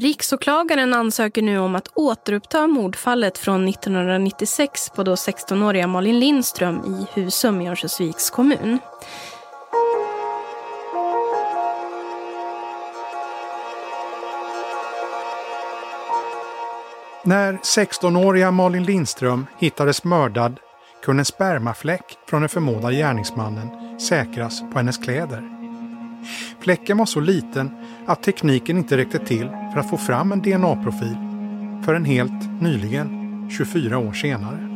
Riksåklagaren ansöker nu om att återuppta mordfallet från 1996 på då 16-åriga Malin Lindström i Husum i Örnsköldsviks kommun. När 16-åriga Malin Lindström hittades mördad kunde en spermafläck från den förmodade gärningsmannen säkras på hennes kläder. Fläcken var så liten att tekniken inte räckte till för att få fram en DNA-profil förrän helt nyligen, 24 år senare.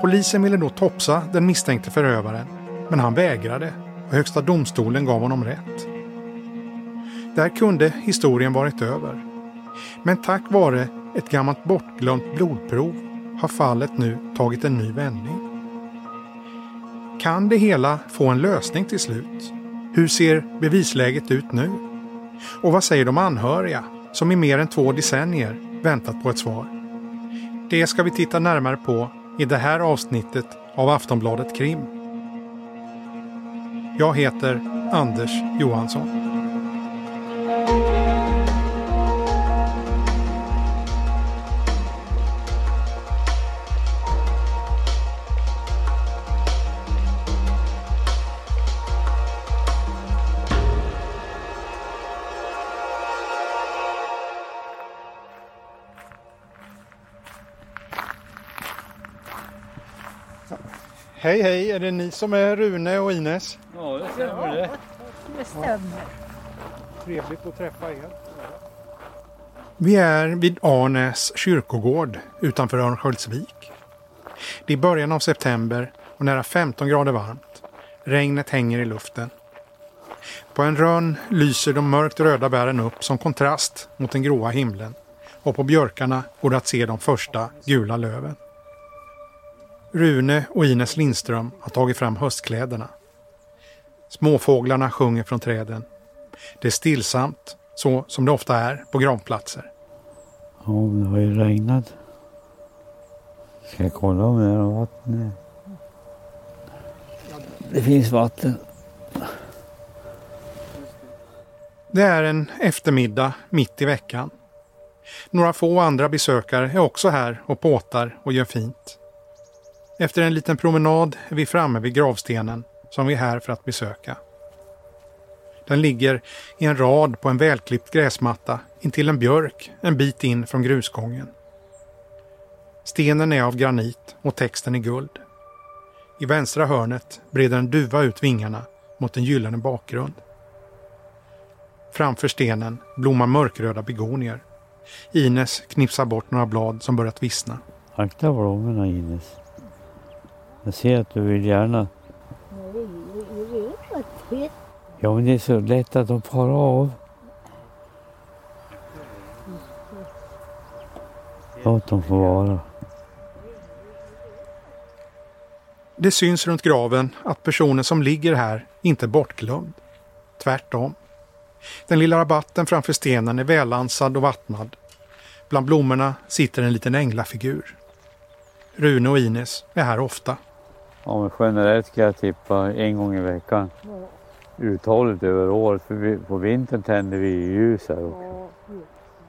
Polisen ville då topsa den misstänkte förövaren, men han vägrade och Högsta domstolen gav honom rätt. Där kunde historien varit över. Men tack vare ett gammalt bortglömt blodprov har fallet nu tagit en ny vändning. Kan det hela få en lösning till slut? Hur ser bevisläget ut nu? Och vad säger de anhöriga som i mer än två decennier väntat på ett svar? Det ska vi titta närmare på i det här avsnittet av Aftonbladet Krim. Jag heter Anders Johansson. Hej hej, är det ni som är Rune och Ines? Ja, det stämmer det. Det stämmer. Trevligt att träffa er. Vi är vid Arnäs kyrkogård utanför Örnsköldsvik. Det är början av september och nära 15 grader varmt. Regnet hänger i luften. På en rönn lyser de mörkt röda bären upp som kontrast mot den gråa himlen och på björkarna går det att se de första gula löven. Rune och Ines Lindström har tagit fram höstkläderna. Småfåglarna sjunger från träden. Det är stillsamt, så som det ofta är på gravplatser. Ja, det har ju regnat. Ska jag kolla om det är vatten? Det finns vatten. Det är en eftermiddag mitt i veckan. Några få andra besökare är också här och påtar och gör fint. Efter en liten promenad är vi framme vid gravstenen som vi är här för att besöka. Den ligger i en rad på en välklippt gräsmatta intill en björk en bit in från grusgången. Stenen är av granit och texten är guld. I vänstra hörnet breder en duva ut vingarna mot en gyllene bakgrund. Framför stenen blommar mörkröda begonier. Ines knipsar bort några blad som börjat vissna. Akta blommorna Ines. Jag ser att du vill gärna. Ja, men det är så lätt att de far av. Låt dem få vara. Det syns runt graven att personen som ligger här inte är bortglömd. Tvärtom. Den lilla rabatten framför stenen är välansad och vattnad. Bland blommorna sitter en liten änglafigur. Rune och Ines är här ofta. Ja, men generellt ska jag tippa en gång i veckan. Uthålligt över året, för vi, på vintern tänder vi ljus här också.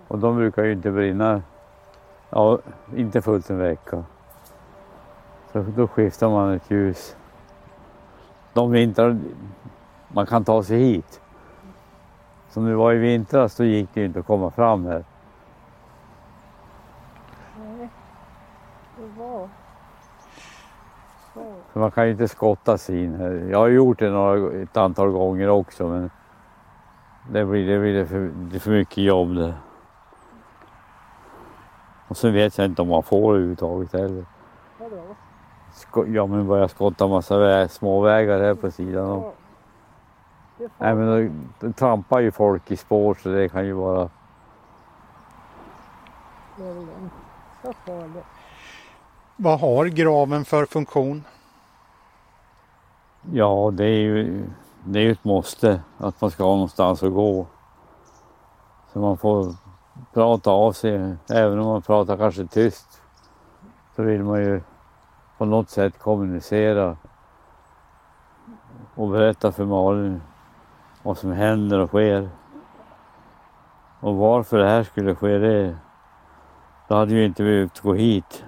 Och de brukar ju inte brinna, ja, inte fullt en vecka. Så då skiftar man ett ljus. De vintrar man kan ta sig hit. Som det var i vintras, då gick det inte att komma fram här. För man kan ju inte skotta sig in här. Jag har gjort det några, ett antal gånger också men det blir, det blir för, det är för mycket jobb det. Och sen vet jag inte om man får överhuvudtaget heller. Sko ja men börja skotta massa vä småvägar här på sidan om. Nej men då, då trampar ju folk i spår så det kan ju vara... Vad har graven för funktion? Ja, det är ju det är ett måste att man ska ha någonstans att gå. Så man får prata av sig, även om man pratar kanske tyst. Så vill man ju på något sätt kommunicera och berätta för Malin vad som händer och sker. Och varför det här skulle ske det, då hade vi inte behövt gå hit.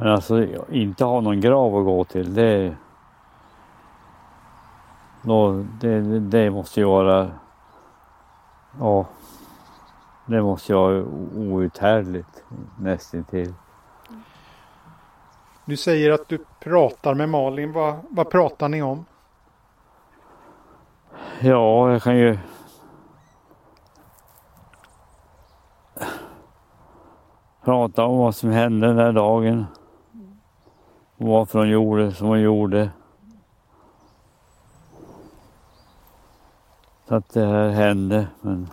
Men alltså inte ha någon grav att gå till det, då, det, det måste ju vara, ja, det måste ju vara outhärdligt nästintill. Du säger att du pratar med Malin. Vad, vad pratar ni om? Ja, jag kan ju prata om vad som hände den där dagen. Och varför hon gjorde som hon gjorde. Så att det här hände. Men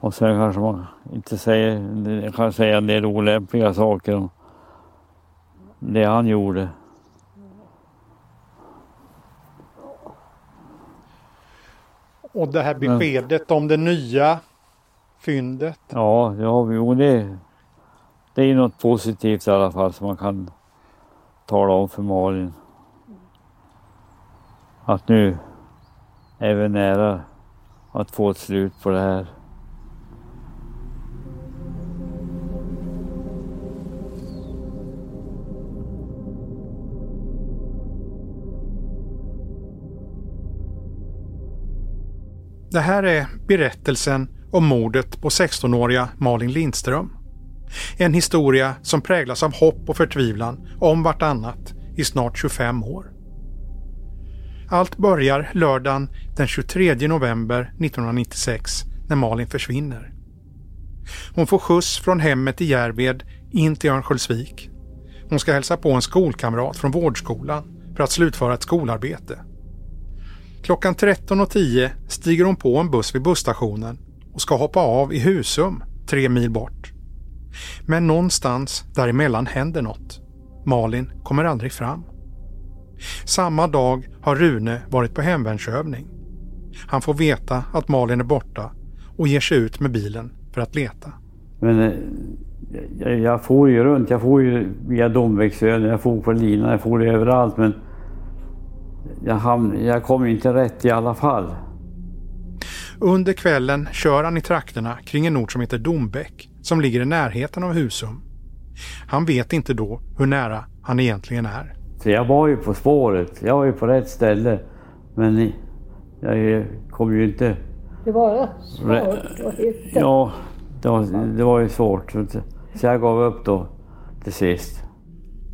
Och sen kanske man inte säger, kan säga en del olämpliga saker om det han gjorde. Och det här beskedet om det nya fyndet. Ja, ja jo, det, det är något positivt i alla fall som man kan tala om för Malin. Att nu är vi nära att få ett slut på det här. Det här är berättelsen om mordet på 16-åriga Malin Lindström. En historia som präglas av hopp och förtvivlan om vartannat i snart 25 år. Allt börjar lördagen den 23 november 1996 när Malin försvinner. Hon får skjuts från hemmet i Järved in till Örnsköldsvik. Hon ska hälsa på en skolkamrat från vårdskolan för att slutföra ett skolarbete. Klockan 13.10 stiger hon på en buss vid busstationen och ska hoppa av i Husum, tre mil bort. Men någonstans däremellan händer något. Malin kommer aldrig fram. Samma dag har Rune varit på hemvärnsövning. Han får veta att Malin är borta och ger sig ut med bilen för att leta. Men eh, jag, jag får ju runt. Jag får ju via Domvägsön, jag får på linan, jag får överallt. Men jag, hamn, jag kom inte rätt i alla fall. Under kvällen kör han i trakterna kring en ort som heter Dombäck som ligger i närheten av Husum. Han vet inte då hur nära han egentligen är. Så jag var ju på spåret, jag var ju på rätt ställe. Men jag kom ju inte... Det var svårt att hitta. Ja, det var, det var ju svårt. Så jag gav upp då till sist.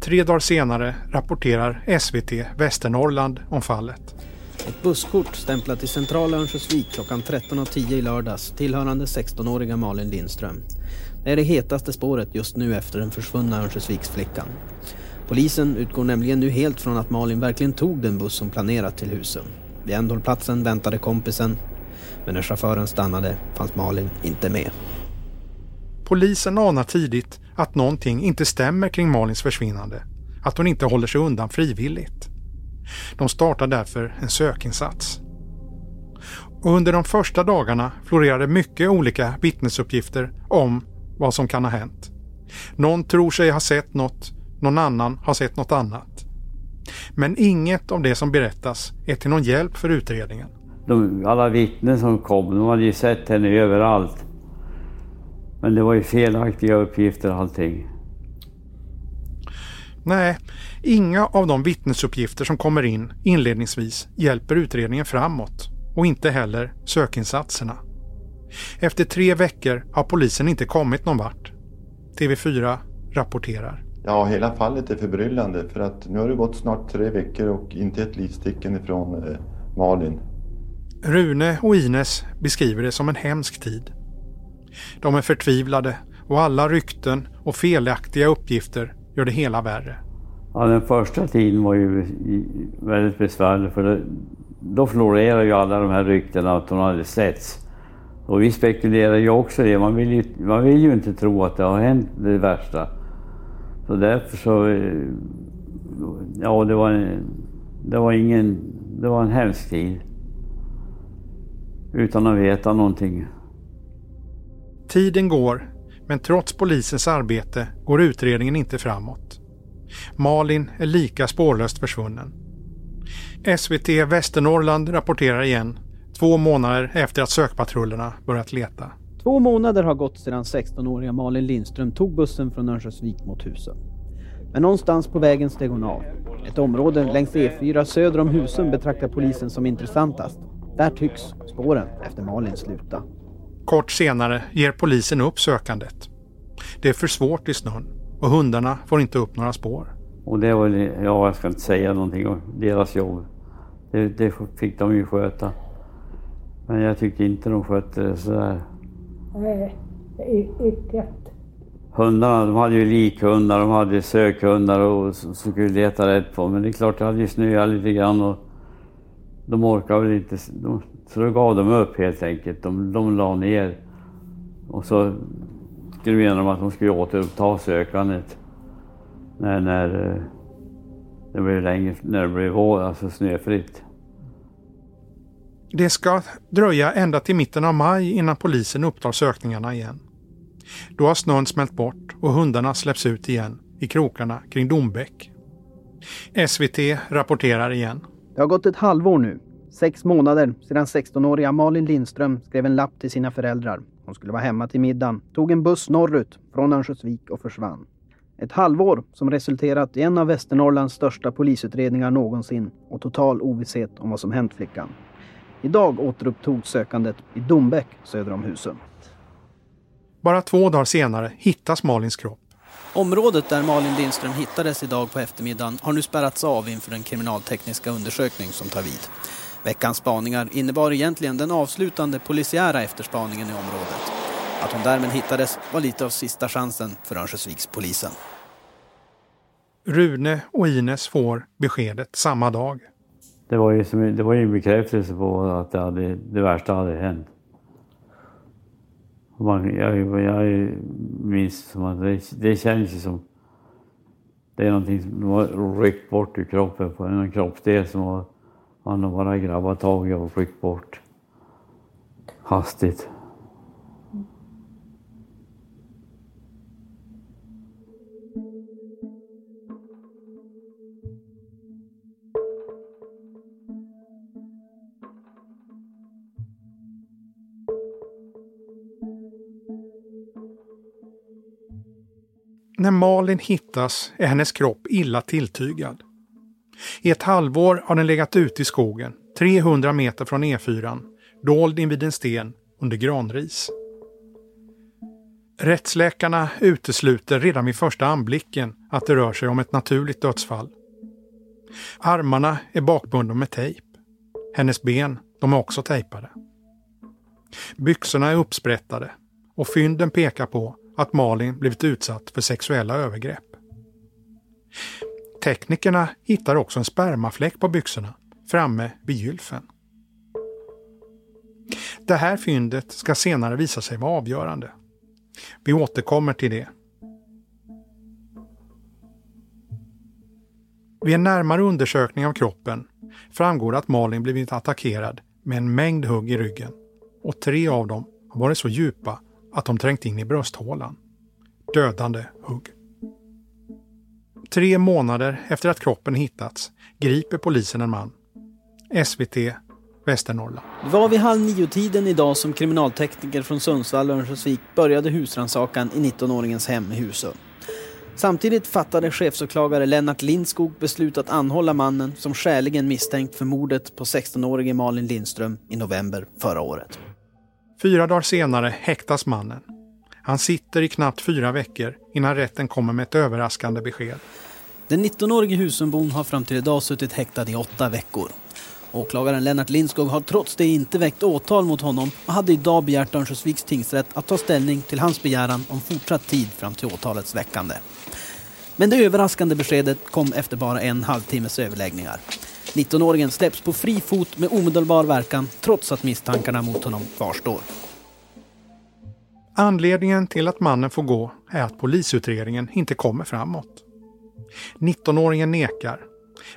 Tre dagar senare rapporterar SVT Västernorrland om fallet. Ett busskort stämplat i centrala Örnsköldsvik klockan 13.10 i lördags tillhörande 16-åriga Malin Lindström. Det är det hetaste spåret just nu efter den försvunna Örnsköldsviksflickan. Polisen utgår nämligen nu helt från att Malin verkligen tog den buss som planerat till Husum. Vid ändhållplatsen väntade kompisen, men när chauffören stannade fanns Malin inte med. Polisen anar tidigt att någonting inte stämmer kring Malins försvinnande. Att hon inte håller sig undan frivilligt. De startar därför en sökinsats. Och under de första dagarna florerade mycket olika vittnesuppgifter om vad som kan ha hänt. Någon tror sig ha sett något, någon annan har sett något annat. Men inget av det som berättas är till någon hjälp för utredningen. De, alla vittnen som kom, de hade ju sett henne överallt. Men det var ju felaktiga uppgifter allting. Nej, inga av de vittnesuppgifter som kommer in inledningsvis hjälper utredningen framåt och inte heller sökinsatserna. Efter tre veckor har polisen inte kommit någon vart. TV4 rapporterar. Ja, hela fallet är förbryllande för att nu har det gått snart tre veckor och inte ett livstecken ifrån eh, Malin. Rune och Ines beskriver det som en hemsk tid. De är förtvivlade och alla rykten och felaktiga uppgifter gör det hela värre. Ja, den första tiden var ju väldigt besvärlig för det, då florerade ju alla de här ryktena att hon hade setts. Och vi spekulerade ju också i det. Man vill ju, man vill ju inte tro att det har hänt det värsta. Så därför så... Eh, ja, det var, en, det var ingen... Det var en hemsk tid. Utan att veta någonting. Tiden går, men trots polisens arbete går utredningen inte framåt. Malin är lika spårlöst försvunnen. SVT Västernorrland rapporterar igen, två månader efter att sökpatrullerna börjat leta. Två månader har gått sedan 16-åriga Malin Lindström tog bussen från Örnsköldsvik mot Husum. Men någonstans på vägen steg hon av. Ett område längs E4 söder om Husum betraktar polisen som intressantast. Där tycks spåren efter Malin sluta. Kort senare ger polisen upp sökandet. Det är för svårt i snön och hundarna får inte upp några spår. Och det var, ja jag ska inte säga någonting om deras jobb. Det, det fick de ju sköta. Men jag tyckte inte de skötte det sådär. Nej, icke. Hundarna, de hade ju likhundar, de hade sökhundar och som skulle leta rätt på. Men det är klart, det hade ju snöat lite grann och de orkade väl inte. De, så då gav de upp helt enkelt. De, de la ner. Och så skulle mena de att de skulle återuppta sökandet när, när eh, det blev längre, när det blev vår, alltså snöfritt. Det ska dröja ända till mitten av maj innan polisen upptar sökningarna igen. Då har snön smält bort och hundarna släpps ut igen i krokarna kring Dombäck. SVT rapporterar igen. Det har gått ett halvår nu. Sex månader sedan 16-åriga Malin Lindström skrev en lapp till sina föräldrar. Hon skulle vara hemma till middagen, tog en buss norrut från Örnsköldsvik och försvann. Ett halvår som resulterat i en av Västernorrlands största polisutredningar någonsin och total ovisshet om vad som hänt flickan. Idag återupptogs sökandet i Dombäck söder om Husum. Bara två dagar senare hittas Malins kropp. Området där Malin Lindström hittades idag på eftermiddagen har nu spärrats av inför den kriminaltekniska undersökning som tar vid. Veckans spaningar innebar egentligen den avslutande polisiära efterspaningen i området. Att hon därmed hittades var lite av sista chansen för Örnsköldsvikspolisen. Rune och Ines får beskedet samma dag. Det var ju, som, det var ju en bekräftelse på att det, hade, det värsta hade hänt. Man, jag, jag minns som att det, det känns ju som det är någonting som har ryckt bort ur kroppen på en kroppsdel som har, man har bara grabbat tag i och ryckt bort hastigt. När Malin hittas är hennes kropp illa tilltygad. I ett halvår har den legat ute i skogen, 300 meter från E4, dold invid en sten under granris. Rättsläkarna utesluter redan vid första anblicken att det rör sig om ett naturligt dödsfall. Armarna är bakbundna med tejp. Hennes ben, de är också tejpade. Byxorna är uppsprättade och fynden pekar på att Malin blivit utsatt för sexuella övergrepp. Teknikerna hittar också en spermafläck på byxorna framme vid gylfen. Det här fyndet ska senare visa sig vara avgörande. Vi återkommer till det. Vid en närmare undersökning av kroppen framgår att Malin blivit attackerad med en mängd hugg i ryggen och tre av dem har varit så djupa att de trängt in i brösthålan. Dödande hugg. Tre månader efter att kroppen hittats griper polisen en man. SVT Västernorrland. Det var vid halv nio-tiden idag som kriminaltekniker från Sundsvall och Örnsköldsvik började husrannsakan i 19-åringens hem i Husum. Samtidigt fattade chefsåklagare Lennart Lindskog beslut att anhålla mannen som skäligen misstänkt för mordet på 16-årige Malin Lindström i november förra året. Fyra dagar senare häktas mannen. Han sitter i knappt fyra veckor innan rätten kommer med ett överraskande besked. Den 19-årige Husumbon har fram till idag suttit häktad i åtta veckor. Åklagaren Lennart Lindskog har trots det inte väckt åtal mot honom och hade idag begärt Örnsköldsviks tingsrätt att ta ställning till hans begäran om fortsatt tid fram till åtalets väckande. Men det överraskande beskedet kom efter bara en halvtimmes överläggningar. 19-åringen släpps på fri fot med omedelbar verkan trots att misstankarna mot honom kvarstår. Anledningen till att mannen får gå är att polisutredningen inte kommer framåt. 19-åringen nekar.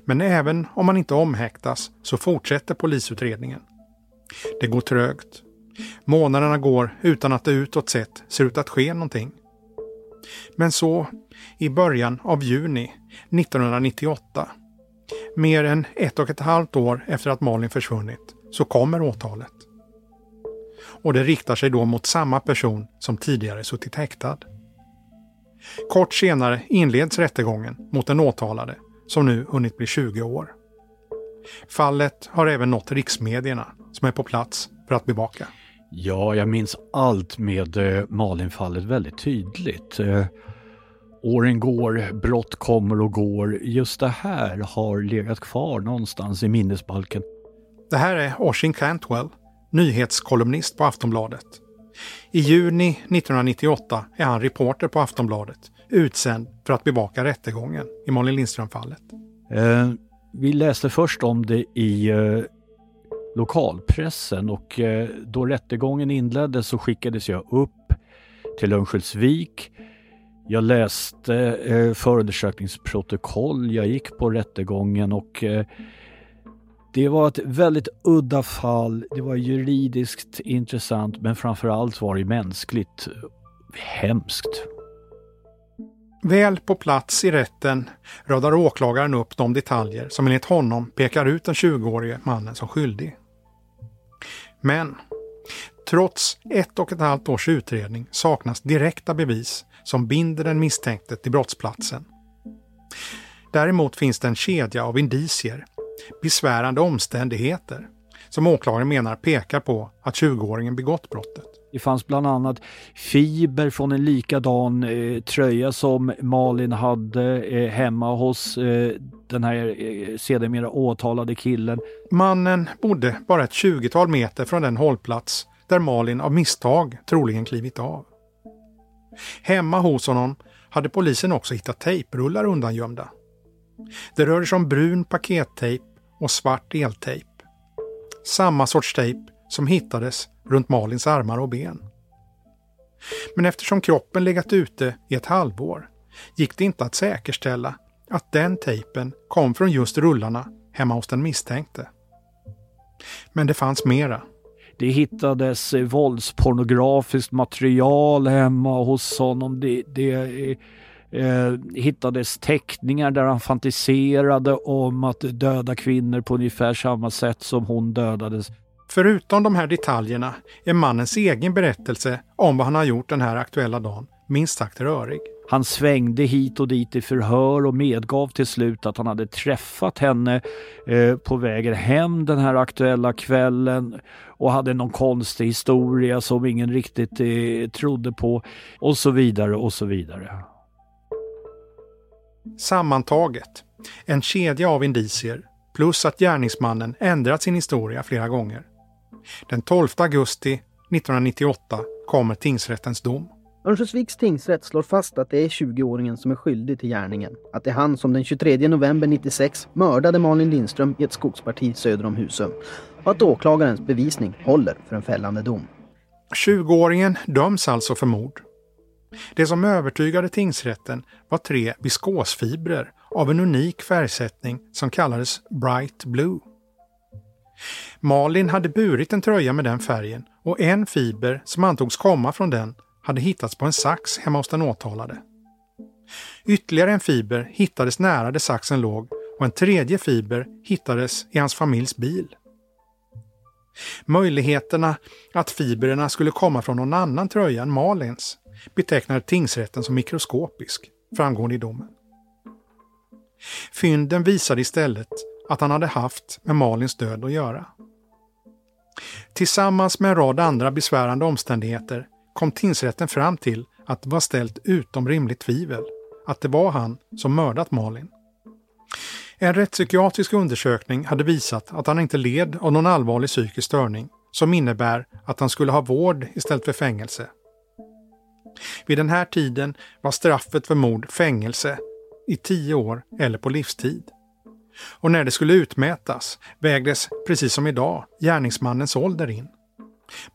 Men även om han inte omhäktas så fortsätter polisutredningen. Det går trögt. Månaderna går utan att det utåt sett ser ut att ske någonting. Men så, i början av juni 1998, Mer än ett och ett halvt år efter att Malin försvunnit så kommer åtalet. Och det riktar sig då mot samma person som tidigare suttit häktad. Kort senare inleds rättegången mot den åtalade som nu hunnit bli 20 år. Fallet har även nått riksmedierna som är på plats för att bevaka. Ja, jag minns allt med eh, Malinfallet väldigt tydligt. Eh, åren går, brott kommer och går. Just det här har legat kvar någonstans i minnesbalken. Det här är Oshin Cantwell, nyhetskolumnist på Aftonbladet. I juni 1998 är han reporter på Aftonbladet, utsänd för att bevaka rättegången i Malin Lindström-fallet. Eh, vi läste först om det i eh, lokalpressen och eh, då rättegången inleddes så skickades jag upp till Örnsköldsvik. Jag läste eh, förundersökningsprotokoll, jag gick på rättegången och eh, det var ett väldigt udda fall. Det var juridiskt intressant men framförallt var det mänskligt hemskt. Väl på plats i rätten radar åklagaren upp de detaljer som enligt honom pekar ut den 20-årige mannen som skyldig. Men trots ett och ett halvt års utredning saknas direkta bevis som binder den misstänkte till brottsplatsen. Däremot finns det en kedja av indicier, besvärande omständigheter, som åklagaren menar pekar på att 20-åringen begått brottet. Det fanns bland annat fiber från en likadan eh, tröja som Malin hade eh, hemma hos eh, den här eh, sedermera åtalade killen. Mannen bodde bara ett 20-tal meter från den hållplats där Malin av misstag troligen klivit av. Hemma hos honom hade polisen också hittat tejprullar undangömda. Det rörde sig om brun pakettejp och svart eltejp. Samma sorts tejp som hittades runt Malins armar och ben. Men eftersom kroppen legat ute i ett halvår gick det inte att säkerställa att den tejpen kom från just rullarna hemma hos den misstänkte. Men det fanns mera. Det hittades eh, våldspornografiskt material hemma hos honom. Det, det eh, eh, hittades teckningar där han fantiserade om att döda kvinnor på ungefär samma sätt som hon dödades. Förutom de här detaljerna är mannens egen berättelse om vad han har gjort den här aktuella dagen minst sagt rörig. Han svängde hit och dit i förhör och medgav till slut att han hade träffat henne eh, på vägen hem den här aktuella kvällen och hade någon konstig historia som ingen riktigt eh, trodde på och så vidare och så vidare. Sammantaget, en kedja av indicier plus att gärningsmannen ändrat sin historia flera gånger. Den 12 augusti 1998 kommer tingsrättens dom. Örnsköldsviks tingsrätt slår fast att det är 20-åringen som är skyldig till gärningen. Att det är han som den 23 november 96 mördade Malin Lindström i ett skogsparti söder om Husum. Och att åklagarens bevisning håller för en fällande dom. 20-åringen döms alltså för mord. Det som övertygade tingsrätten var tre viskosfibrer av en unik färgsättning som kallades Bright Blue. Malin hade burit en tröja med den färgen och en fiber som antogs komma från den hade hittats på en sax hemma hos den åtalade. Ytterligare en fiber hittades nära där saxen låg och en tredje fiber hittades i hans familjs bil. Möjligheterna att fibrerna skulle komma från någon annan tröja än Malins betecknade tingsrätten som mikroskopisk, framgår i domen. Fynden visade istället att han hade haft med Malins död att göra. Tillsammans med en rad andra besvärande omständigheter kom tingsrätten fram till att det var ställt utom rimligt tvivel att det var han som mördat Malin. En rättspsykiatrisk undersökning hade visat att han inte led av någon allvarlig psykisk störning som innebär att han skulle ha vård istället för fängelse. Vid den här tiden var straffet för mord fängelse i tio år eller på livstid. Och när det skulle utmätas vägdes, precis som idag, gärningsmannens ålder in.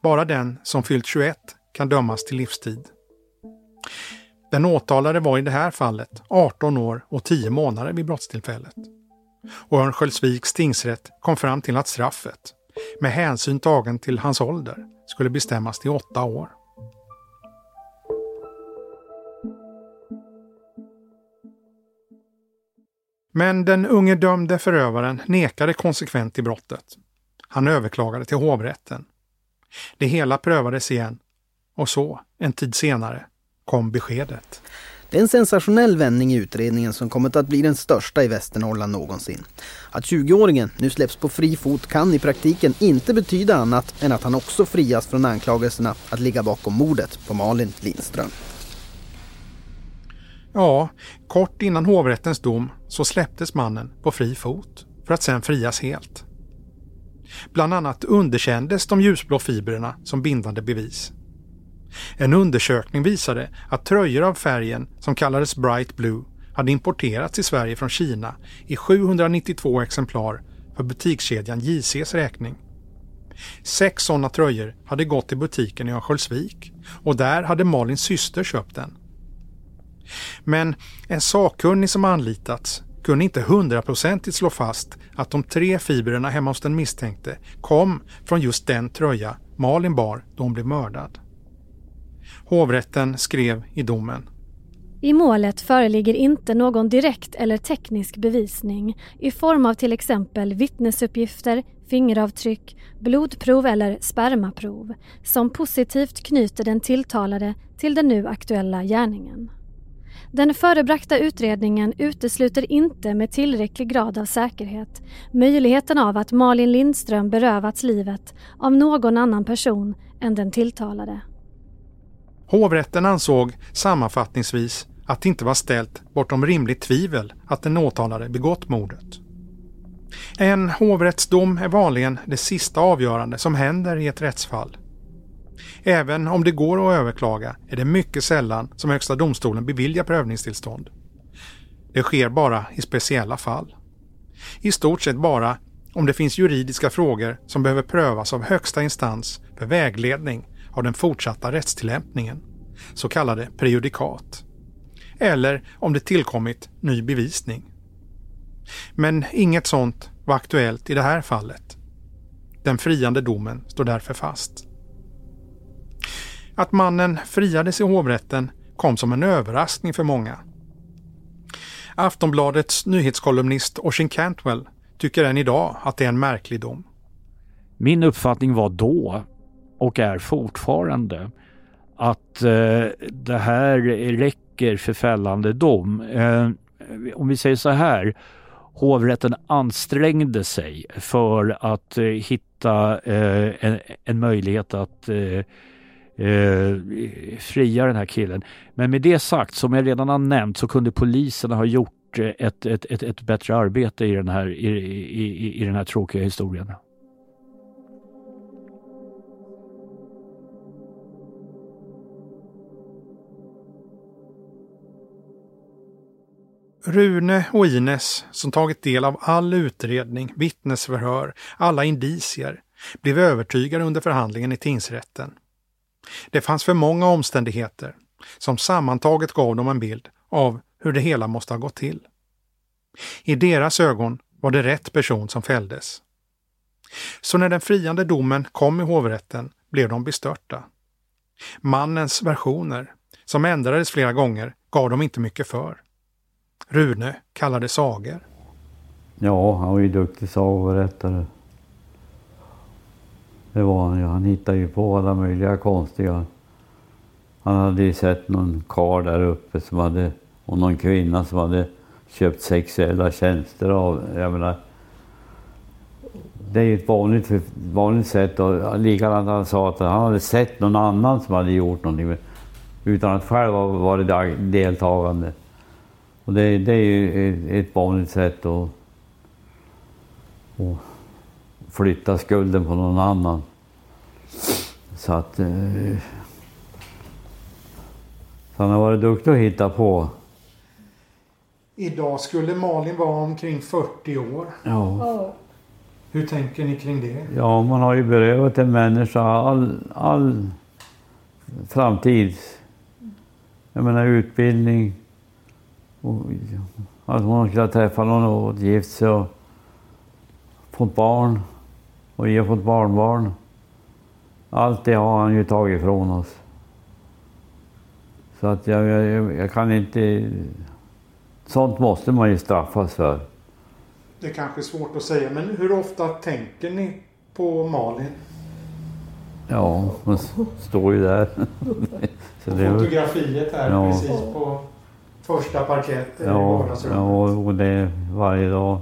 Bara den som fyllt 21 kan dömas till livstid. Den åtalade var i det här fallet 18 år och 10 månader vid brottstillfället. Och Örnsköldsviks tingsrätt kom fram till att straffet, med hänsyn tagen till hans ålder, skulle bestämmas till 8 år. Men den unge dömde förövaren nekade konsekvent till brottet. Han överklagade till hovrätten. Det hela prövades igen och så, en tid senare, kom beskedet. Det är en sensationell vändning i utredningen som kommit att bli den största i Västernorrland någonsin. Att 20-åringen nu släpps på fri fot kan i praktiken inte betyda annat än att han också frias från anklagelserna att ligga bakom mordet på Malin Lindström. Ja, kort innan hovrättens dom så släpptes mannen på fri fot för att sen frias helt. Bland annat underkändes de ljusblå fibrerna som bindande bevis. En undersökning visade att tröjor av färgen som kallades Bright Blue hade importerats till Sverige från Kina i 792 exemplar för butikskedjan JCs räkning. Sex sådana tröjor hade gått till butiken i Örnsköldsvik och där hade Malins syster köpt den. Men en sakkunnig som anlitats kunde inte hundraprocentigt slå fast att de tre fibrerna hemma hos den misstänkte kom från just den tröja Malin bar då hon blev mördad. Hovrätten skrev i domen. I målet föreligger inte någon direkt eller teknisk bevisning i form av till exempel vittnesuppgifter, fingeravtryck, blodprov eller spermaprov som positivt knyter den tilltalade till den nu aktuella gärningen. Den förebragta utredningen utesluter inte med tillräcklig grad av säkerhet möjligheten av att Malin Lindström berövats livet av någon annan person än den tilltalade. Hovrätten ansåg sammanfattningsvis att det inte var ställt bortom rimligt tvivel att den åtalade begått mordet. En hovrättsdom är vanligen det sista avgörande som händer i ett rättsfall. Även om det går att överklaga är det mycket sällan som Högsta domstolen beviljar prövningstillstånd. Det sker bara i speciella fall. I stort sett bara om det finns juridiska frågor som behöver prövas av högsta instans för vägledning av den fortsatta rättstillämpningen, så kallade prejudikat. Eller om det tillkommit ny bevisning. Men inget sånt var aktuellt i det här fallet. Den friande domen står därför fast. Att mannen friades i hovrätten kom som en överraskning för många. Aftonbladets nyhetskolumnist Oisin Cantwell tycker än idag att det är en märklig dom. Min uppfattning var då och är fortfarande att eh, det här räcker för fällande dom. Eh, om vi säger så här, hovrätten ansträngde sig för att eh, hitta eh, en, en, möjlighet att eh, eh, fria den här killen. Men med det sagt, som jag redan har nämnt, så kunde polisen ha gjort eh, ett, ett, ett, ett bättre arbete i den här, i, i, i den här tråkiga historien. Rune och Ines, som tagit del av all utredning, vittnesförhör, alla indicier, blev övertygade under förhandlingen i tingsrätten. Det fanns för många omständigheter som sammantaget gav dem en bild av hur det hela måste ha gått till. I deras ögon var det rätt person som fälldes. Så när den friande domen kom i hovrätten blev de bestörta. Mannens versioner, som ändrades flera gånger, gav de inte mycket för. Rune kallade sagor. Ja, han var ju duktig sagoberättare. Det var han ju. Han hittade ju på alla möjliga konstiga... Han hade ju sett någon karl där uppe som hade, och någon kvinna som hade köpt sexuella tjänster av, jag menar, det är ju ett vanligt, vanligt sätt och likadant han sa att han hade sett någon annan som hade gjort någonting utan att själv ha varit deltagande. Och det, det är ju ett vanligt sätt att flytta skulden på någon annan. Så att... Eh, så han har varit duktig att hitta på. Idag skulle Malin vara omkring 40 år. Ja. Hur tänker ni kring det? Ja, man har ju berövat en människa all, all framtid. Jag menar utbildning, och att hon skulle träffa någon och gift sig och fått barn. Och vi har fått barnbarn. Allt det har han ju tagit ifrån oss. Så att jag, jag, jag kan inte sånt måste man ju straffas för. Det är kanske är svårt att säga, men hur ofta tänker ni på Malin? Ja, man står ju där. Så det är... Fotografiet här ja. precis på första parketten ja, i vardagsrummet. Ja, och det är varje dag.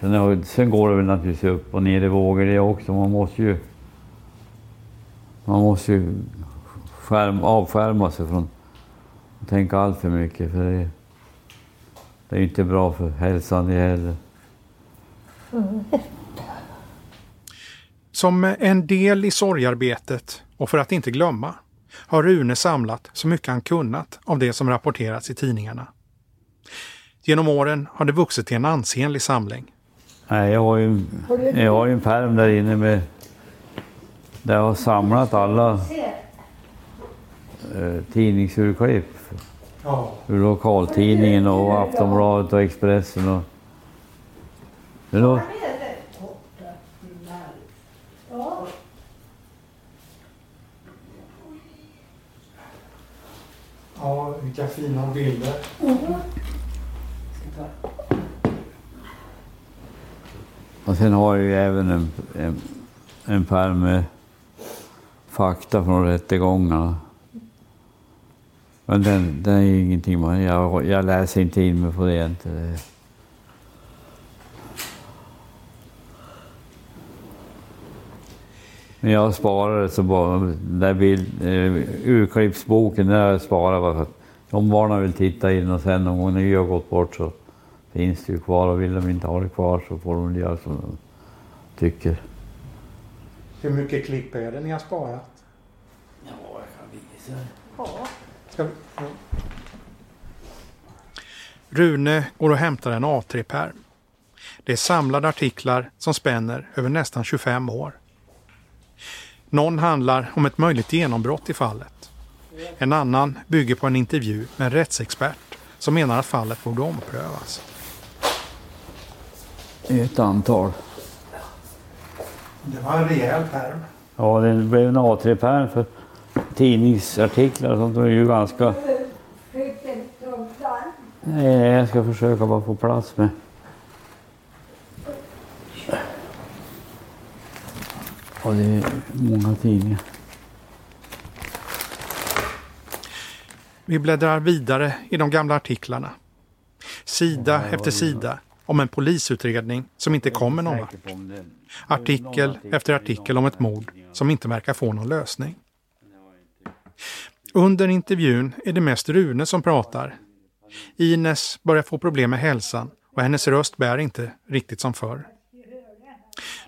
Sen, sen går det väl naturligtvis upp och ner i vågor det också. Man måste ju, man måste ju skärm, avskärma sig från att tänka allt för mycket. För det, det är inte bra för hälsan det heller. Mm. Som en del i sorgarbetet och för att inte glömma har Rune samlat så mycket han kunnat av det som rapporterats i tidningarna. Genom åren har det vuxit till en ansenlig samling. Nej, jag har ju, jag har en pärm där inne med där jag har samlat alla eh, tidningsurklipp. Ja. Ur lokaltidningen och Aftonbladet och Expressen. Och, det då, Ja, vilka fina bilder. Mm. Och sen har jag ju även en, en, en pärm med fakta från rättegångarna. Men den, den är ju ingenting man... Jag, jag läser inte in mig på det inte. Men jag sparade så bara, den där bild, eh, urklippsboken, har jag sparat. bara för att om barnen vill titta in och sen någon gång när jag har gått bort så finns det ju kvar och vill de inte ha det kvar så får de göra som de tycker. Hur mycket klipp är det ni har sparat? Ja, jag kan visa. Ja. Ska vi? Ja. Rune går och hämtar en A3-pärm. Det är samlade artiklar som spänner över nästan 25 år. Någon handlar om ett möjligt genombrott i fallet. En annan bygger på en intervju med en rättsexpert som menar att fallet borde omprövas. Ett antal. Det var en rejäl pärm. Ja, det blev en A3-pärm för tidningsartiklar och sånt. Det är ju ganska... Nej, jag ska försöka bara få plats med. Ja, det är många tidningar. Vi bläddrar vidare i de gamla artiklarna. Sida efter sida om en polisutredning som inte kommer någon vart. Artikel efter artikel om ett mord som inte verkar få någon lösning. Under intervjun är det mest Rune som pratar. Ines börjar få problem med hälsan och hennes röst bär inte riktigt som förr.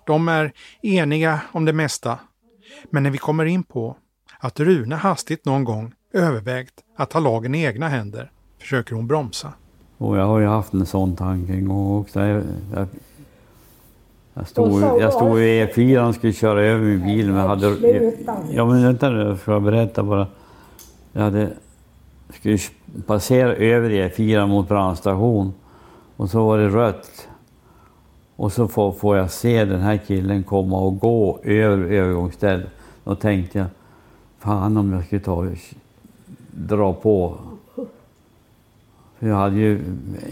De är eniga om det mesta. Men när vi kommer in på att Rune hastigt någon gång övervägt att ta lagen i egna händer försöker hon bromsa. Och jag har ju haft en sån tanke en gång också. Jag, jag, jag stod, jag stod i E4 och skulle köra över min bil. Men jag hade, ja men vänta nu, jag ska berätta bara. Jag hade, skulle passera över E4 mot brandstation och så var det rött. Och så får, får jag se den här killen komma och gå över övergångsstället. Då tänkte jag, fan om jag skulle ta och dra på. För jag hade ju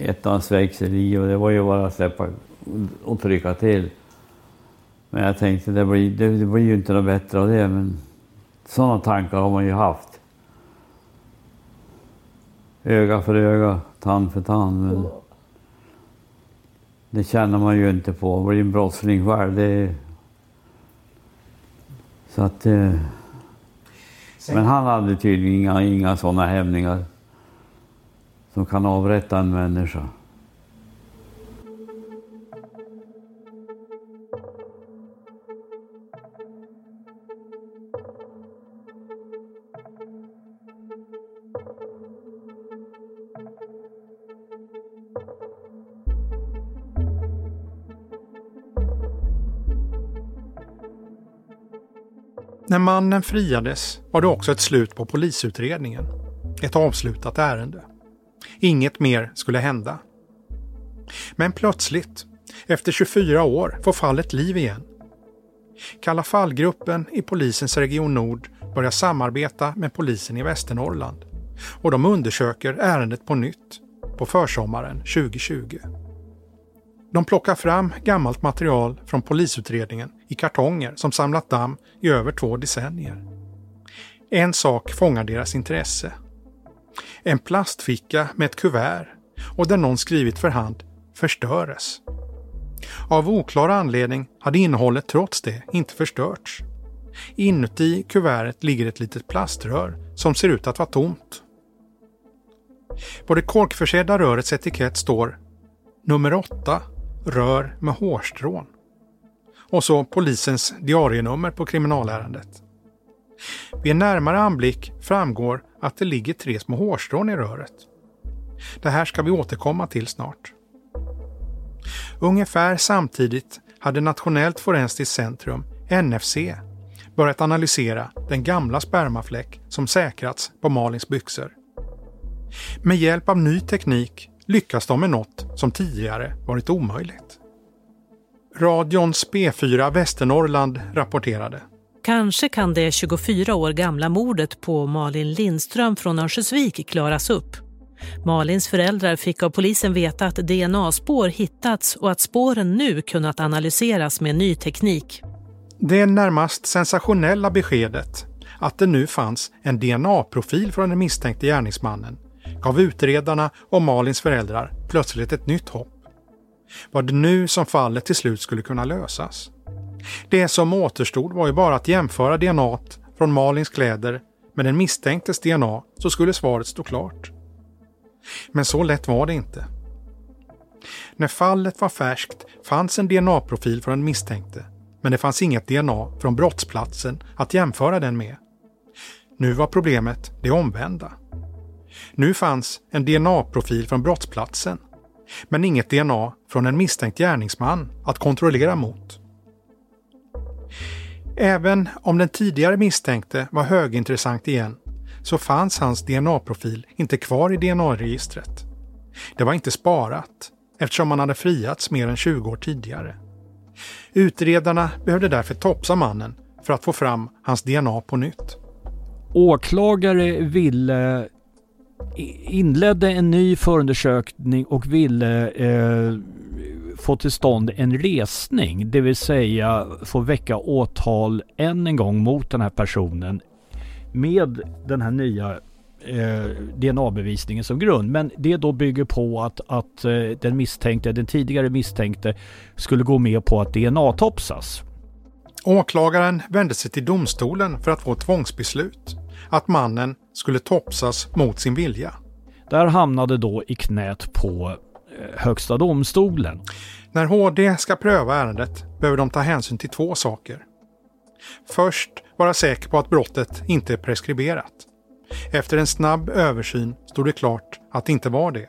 ettans växel i och det var ju bara att släppa och trycka till. Men jag tänkte, det blir, det, det blir ju inte något bättre av det. Men sådana tankar har man ju haft. Öga för öga, tand för tand. Men det känner man ju inte på. att bli en brottsling själv. Det... Så att... Eh... Men han hade tydligen inga, inga sådana hämningar som kan avrätta en människa. När mannen friades var det också ett slut på polisutredningen. Ett avslutat ärende. Inget mer skulle hända. Men plötsligt, efter 24 år, får fallet liv igen. Kalla fallgruppen i polisens Region Nord börjar samarbeta med polisen i Västernorrland och de undersöker ärendet på nytt på försommaren 2020. De plockar fram gammalt material från polisutredningen i kartonger som samlat damm i över två decennier. En sak fångar deras intresse. En plastficka med ett kuvert och där någon skrivit för hand förstöres. Av oklar anledning hade innehållet trots det inte förstörts. Inuti kuvertet ligger ett litet plaströr som ser ut att vara tomt. På det korkförsedda rörets etikett står nummer 8 rör med hårstrån. Och så polisens diarienummer på kriminalärendet. Vid en närmare anblick framgår att det ligger tre små hårstrån i röret. Det här ska vi återkomma till snart. Ungefär samtidigt hade Nationellt forensiskt centrum, NFC, börjat analysera den gamla spermafläck som säkrats på Malins byxor. Med hjälp av ny teknik lyckas de med något som tidigare varit omöjligt. Radions P4 Västernorrland rapporterade. Kanske kan det 24 år gamla mordet på Malin Lindström från Örnsköldsvik klaras upp. Malins föräldrar fick av polisen veta att DNA-spår hittats och att spåren nu kunnat analyseras med ny teknik. Det närmast sensationella beskedet att det nu fanns en DNA-profil från den misstänkte gärningsmannen gav utredarna och Malins föräldrar plötsligt ett nytt hopp. Var det nu som fallet till slut skulle kunna lösas? Det som återstod var ju bara att jämföra DNA från Malins kläder med den misstänktes DNA så skulle svaret stå klart. Men så lätt var det inte. När fallet var färskt fanns en DNA-profil från den misstänkte, men det fanns inget DNA från brottsplatsen att jämföra den med. Nu var problemet det omvända. Nu fanns en DNA-profil från brottsplatsen, men inget DNA från en misstänkt gärningsman att kontrollera mot. Även om den tidigare misstänkte var högintressant igen så fanns hans DNA-profil inte kvar i DNA-registret. Det var inte sparat eftersom han hade friats mer än 20 år tidigare. Utredarna behövde därför topsa mannen för att få fram hans DNA på nytt. Åklagare ville inledde en ny förundersökning och ville eh, få till stånd en resning, det vill säga få väcka åtal än en gång mot den här personen med den här nya eh, DNA-bevisningen som grund. Men det då bygger på att, att eh, den misstänkte, den tidigare misstänkte skulle gå med på att DNA-topsas. Åklagaren vände sig till domstolen för att få tvångsbeslut. Att mannen skulle topsas mot sin vilja. Där hamnade då i knät på eh, Högsta domstolen. När HD ska pröva ärendet behöver de ta hänsyn till två saker. Först vara säker på att brottet inte är preskriberat. Efter en snabb översyn stod det klart att det inte var det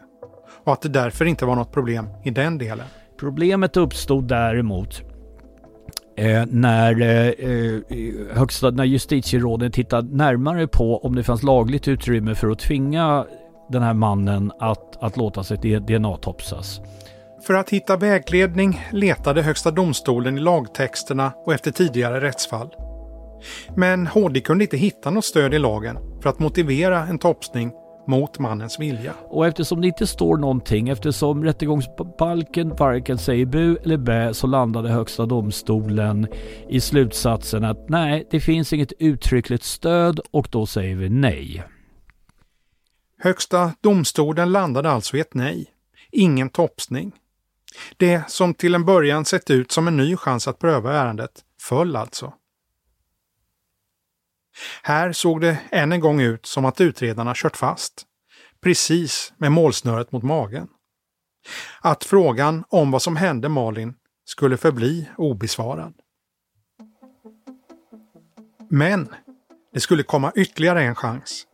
och att det därför inte var något problem i den delen. Problemet uppstod däremot eh, när, eh, eh, högsta, när justitieråden tittade närmare på om det fanns lagligt utrymme för att tvinga den här mannen att, att låta sig DNA-topsas. För att hitta vägledning letade Högsta domstolen i lagtexterna och efter tidigare rättsfall. Men HD kunde inte hitta något stöd i lagen för att motivera en topsning mot mannens vilja. Och eftersom det inte står någonting, eftersom rättegångsbalken varken säger bu eller bä så landade Högsta domstolen i slutsatsen att nej, det finns inget uttryckligt stöd och då säger vi nej. Högsta domstolen landade alltså i ett nej. Ingen topsning. Det som till en början sett ut som en ny chans att pröva ärendet föll alltså. Här såg det än en gång ut som att utredarna kört fast. Precis med målsnöret mot magen. Att frågan om vad som hände Malin skulle förbli obesvarad. Men det skulle komma ytterligare en chans.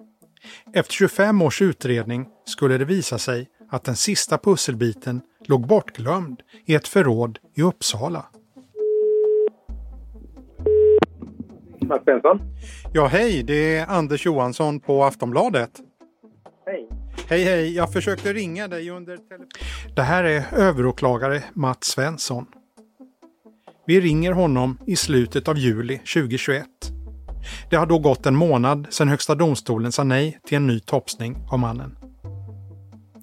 Efter 25 års utredning skulle det visa sig att den sista pusselbiten låg bortglömd i ett förråd i Uppsala. Mats Benson. Ja, hej. Det är Anders Johansson på Aftonbladet. Hej. Hej, hej. Jag försökte ringa dig under telefon. Det här är överåklagare Mats Svensson. Vi ringer honom i slutet av juli 2021. Det har då gått en månad sedan Högsta domstolen sa nej till en ny topsning av mannen.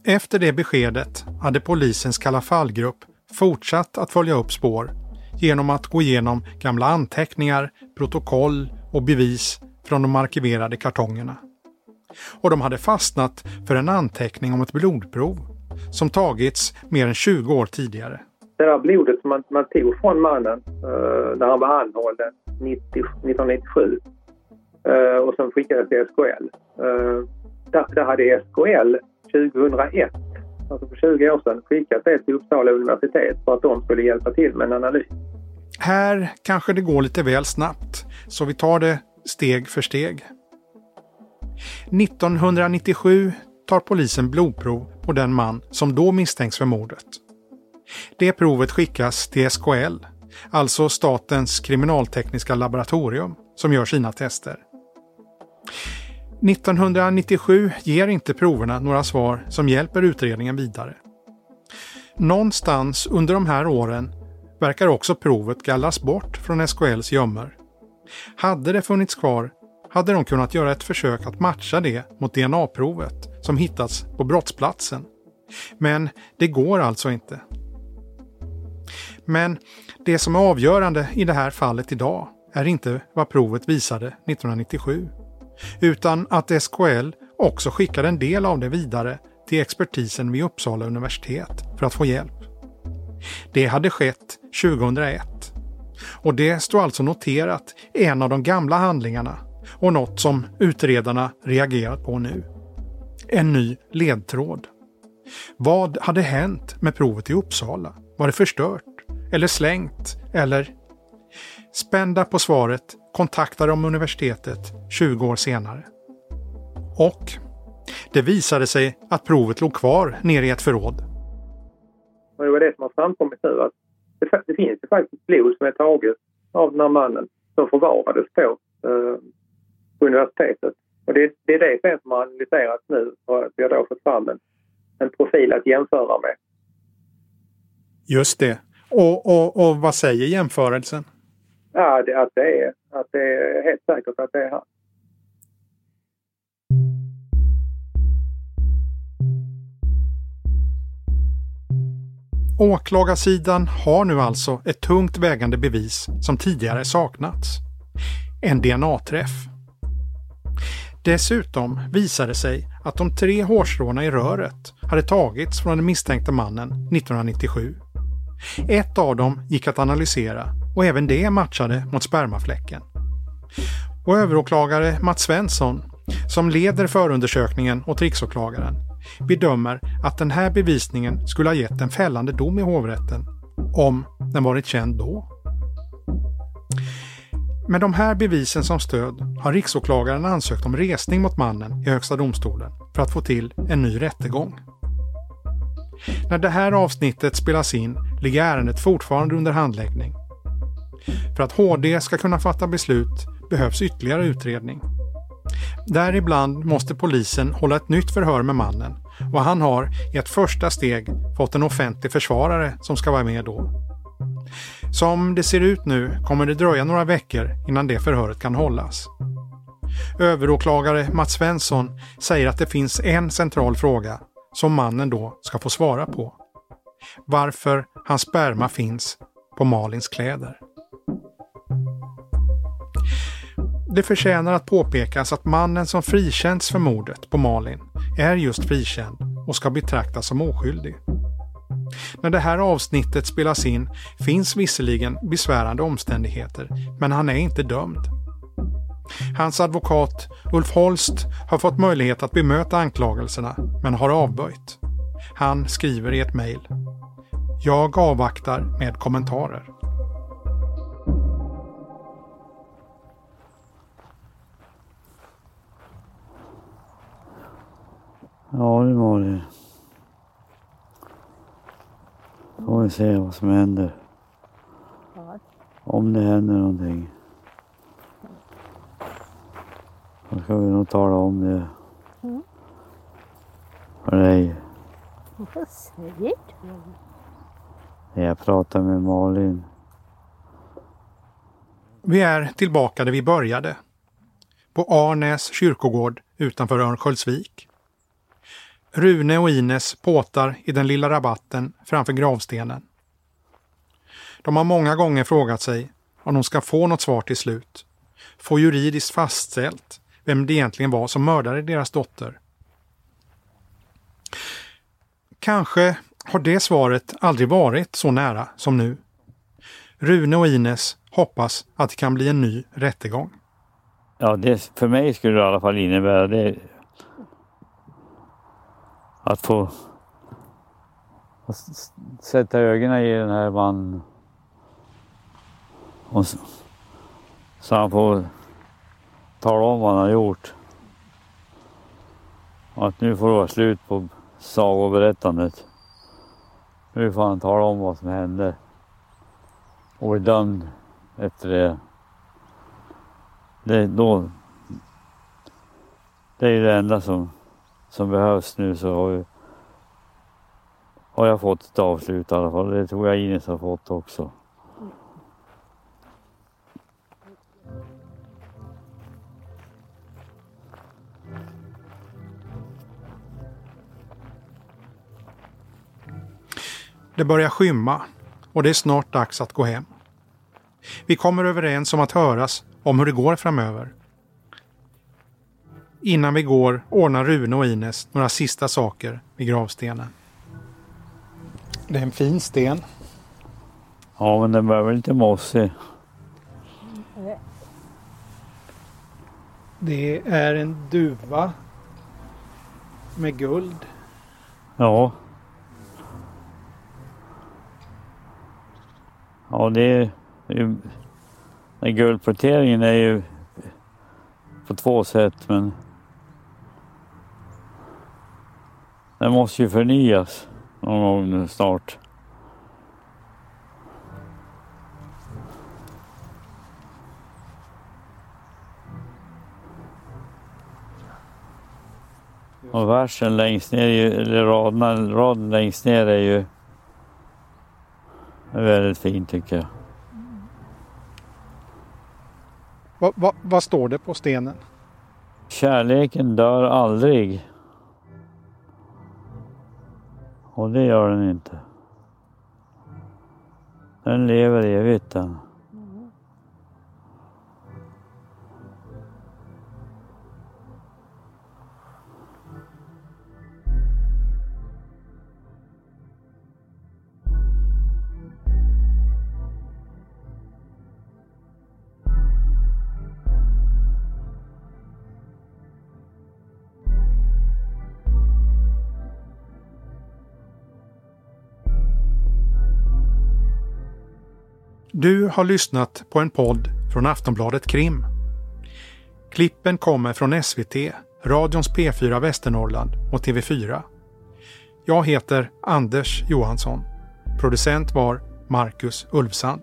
Efter det beskedet hade polisens Kalla fallgrupp fortsatt att följa upp spår genom att gå igenom gamla anteckningar, protokoll och bevis från de arkiverade kartongerna. Och de hade fastnat för en anteckning om ett blodprov som tagits mer än 20 år tidigare. Det där blodet som man, man tog från mannen uh, när han var anhållen 90, 1997 uh, och som skickades till SKL. Uh, eh, där, där hade SKL 2001, alltså för 20 år sedan, skickat det till Uppsala universitet för att de skulle hjälpa till med en analys. Här kanske det går lite väl snabbt, så vi tar det steg för steg. 1997 tar polisen blodprov på den man som då misstänks för mordet. Det provet skickas till SKL, alltså Statens kriminaltekniska laboratorium, som gör sina tester. 1997 ger inte proverna några svar som hjälper utredningen vidare. Någonstans under de här åren verkar också provet gallras bort från SKLs gömmor. Hade det funnits kvar hade de kunnat göra ett försök att matcha det mot DNA-provet som hittats på brottsplatsen. Men det går alltså inte. Men det som är avgörande i det här fallet idag är inte vad provet visade 1997, utan att SKL också skickade en del av det vidare till expertisen vid Uppsala universitet för att få hjälp. Det hade skett 2001 och det står alltså noterat i en av de gamla handlingarna och något som utredarna reagerat på nu. En ny ledtråd. Vad hade hänt med provet i Uppsala? Var det förstört? Eller slängt? Eller? Spända på svaret kontaktar de universitetet 20 år senare. Och det visade sig att provet låg kvar nere i ett förråd. Och det var det som har framkommit nu att det, det finns ju faktiskt blod som är taget av den här mannen som förvarades på, eh, på universitetet. Och det, det är det som har analyserats nu och vi har då fått fram en, en profil att jämföra med. Just det. Och, och, och vad säger jämförelsen? Ja, det, att, det är, att det är helt säkert att det är han. Åklagarsidan har nu alltså ett tungt vägande bevis som tidigare saknats. En DNA-träff. Dessutom visade det sig att de tre hårstråna i röret hade tagits från den misstänkte mannen 1997. Ett av dem gick att analysera och även det matchade mot spermafläcken. Och överåklagare Mats Svensson, som leder förundersökningen åt riksåklagaren, bedömer att den här bevisningen skulle ha gett en fällande dom i hovrätten om den varit känd då. Med de här bevisen som stöd har riksåklagaren ansökt om resning mot mannen i Högsta domstolen för att få till en ny rättegång. När det här avsnittet spelas in ligger ärendet fortfarande under handläggning. För att HD ska kunna fatta beslut behövs ytterligare utredning. Däribland måste polisen hålla ett nytt förhör med mannen och han har i ett första steg fått en offentlig försvarare som ska vara med då. Som det ser ut nu kommer det dröja några veckor innan det förhöret kan hållas. Överåklagare Mats Svensson säger att det finns en central fråga som mannen då ska få svara på. Varför hans sperma finns på Malins kläder. Det förtjänar att påpekas att mannen som frikänts för mordet på Malin är just frikänd och ska betraktas som oskyldig. När det här avsnittet spelas in finns visserligen besvärande omständigheter, men han är inte dömd. Hans advokat Ulf Holst har fått möjlighet att bemöta anklagelserna, men har avböjt. Han skriver i ett mejl. Jag avvaktar med kommentarer. Ja det var det. Får vi se vad som händer. Om det händer någonting. Då ska vi nog tala om det. Mm. För dig. Vad säger du? Jag pratar med Malin. Vi är tillbaka där vi började. på Arnäs kyrkogård utanför Örnsköldsvik. Rune och Ines påtar i den lilla rabatten framför gravstenen. De har många gånger frågat sig om de ska få något svar till slut. Få juridiskt fastställt vem det egentligen var som mördade deras dotter. Kanske har det svaret aldrig varit så nära som nu. Rune och Ines hoppas att det kan bli en ny rättegång. Ja, det, för mig skulle det i alla fall innebära det att få att sätta ögonen i den här mannen. Och så, så han får tala om vad han har gjort. Och att nu får det vara slut på sagoberättandet. Nu får han tala om vad som hände. Och bli dömd efter det. Det, då, det är det enda som, som behövs nu så har, vi, har jag fått ett avslut i alla fall. Det tror jag Ines har fått också. Det börjar skymma och det är snart dags att gå hem. Vi kommer överens om att höras om hur det går framöver. Innan vi går ordnar Rune och Ines några sista saker vid gravstenen. Det är en fin sten. Ja, men den börjar väl lite mossig. Det är en duva med guld. Ja. Ja, det är ju... Den guldporteringen är ju på två sätt, men den måste ju förnyas någon gång nu snart. Och versen längst ner, eller raderna, raden längst ner är ju är väldigt fin tycker jag. Va, va, vad står det på stenen? Kärleken dör aldrig. Och det gör den inte. Den lever evigt den. Du har lyssnat på en podd från Aftonbladet Krim. Klippen kommer från SVT, radions P4 Västernorrland och TV4. Jag heter Anders Johansson. Producent var Marcus Ulfsand.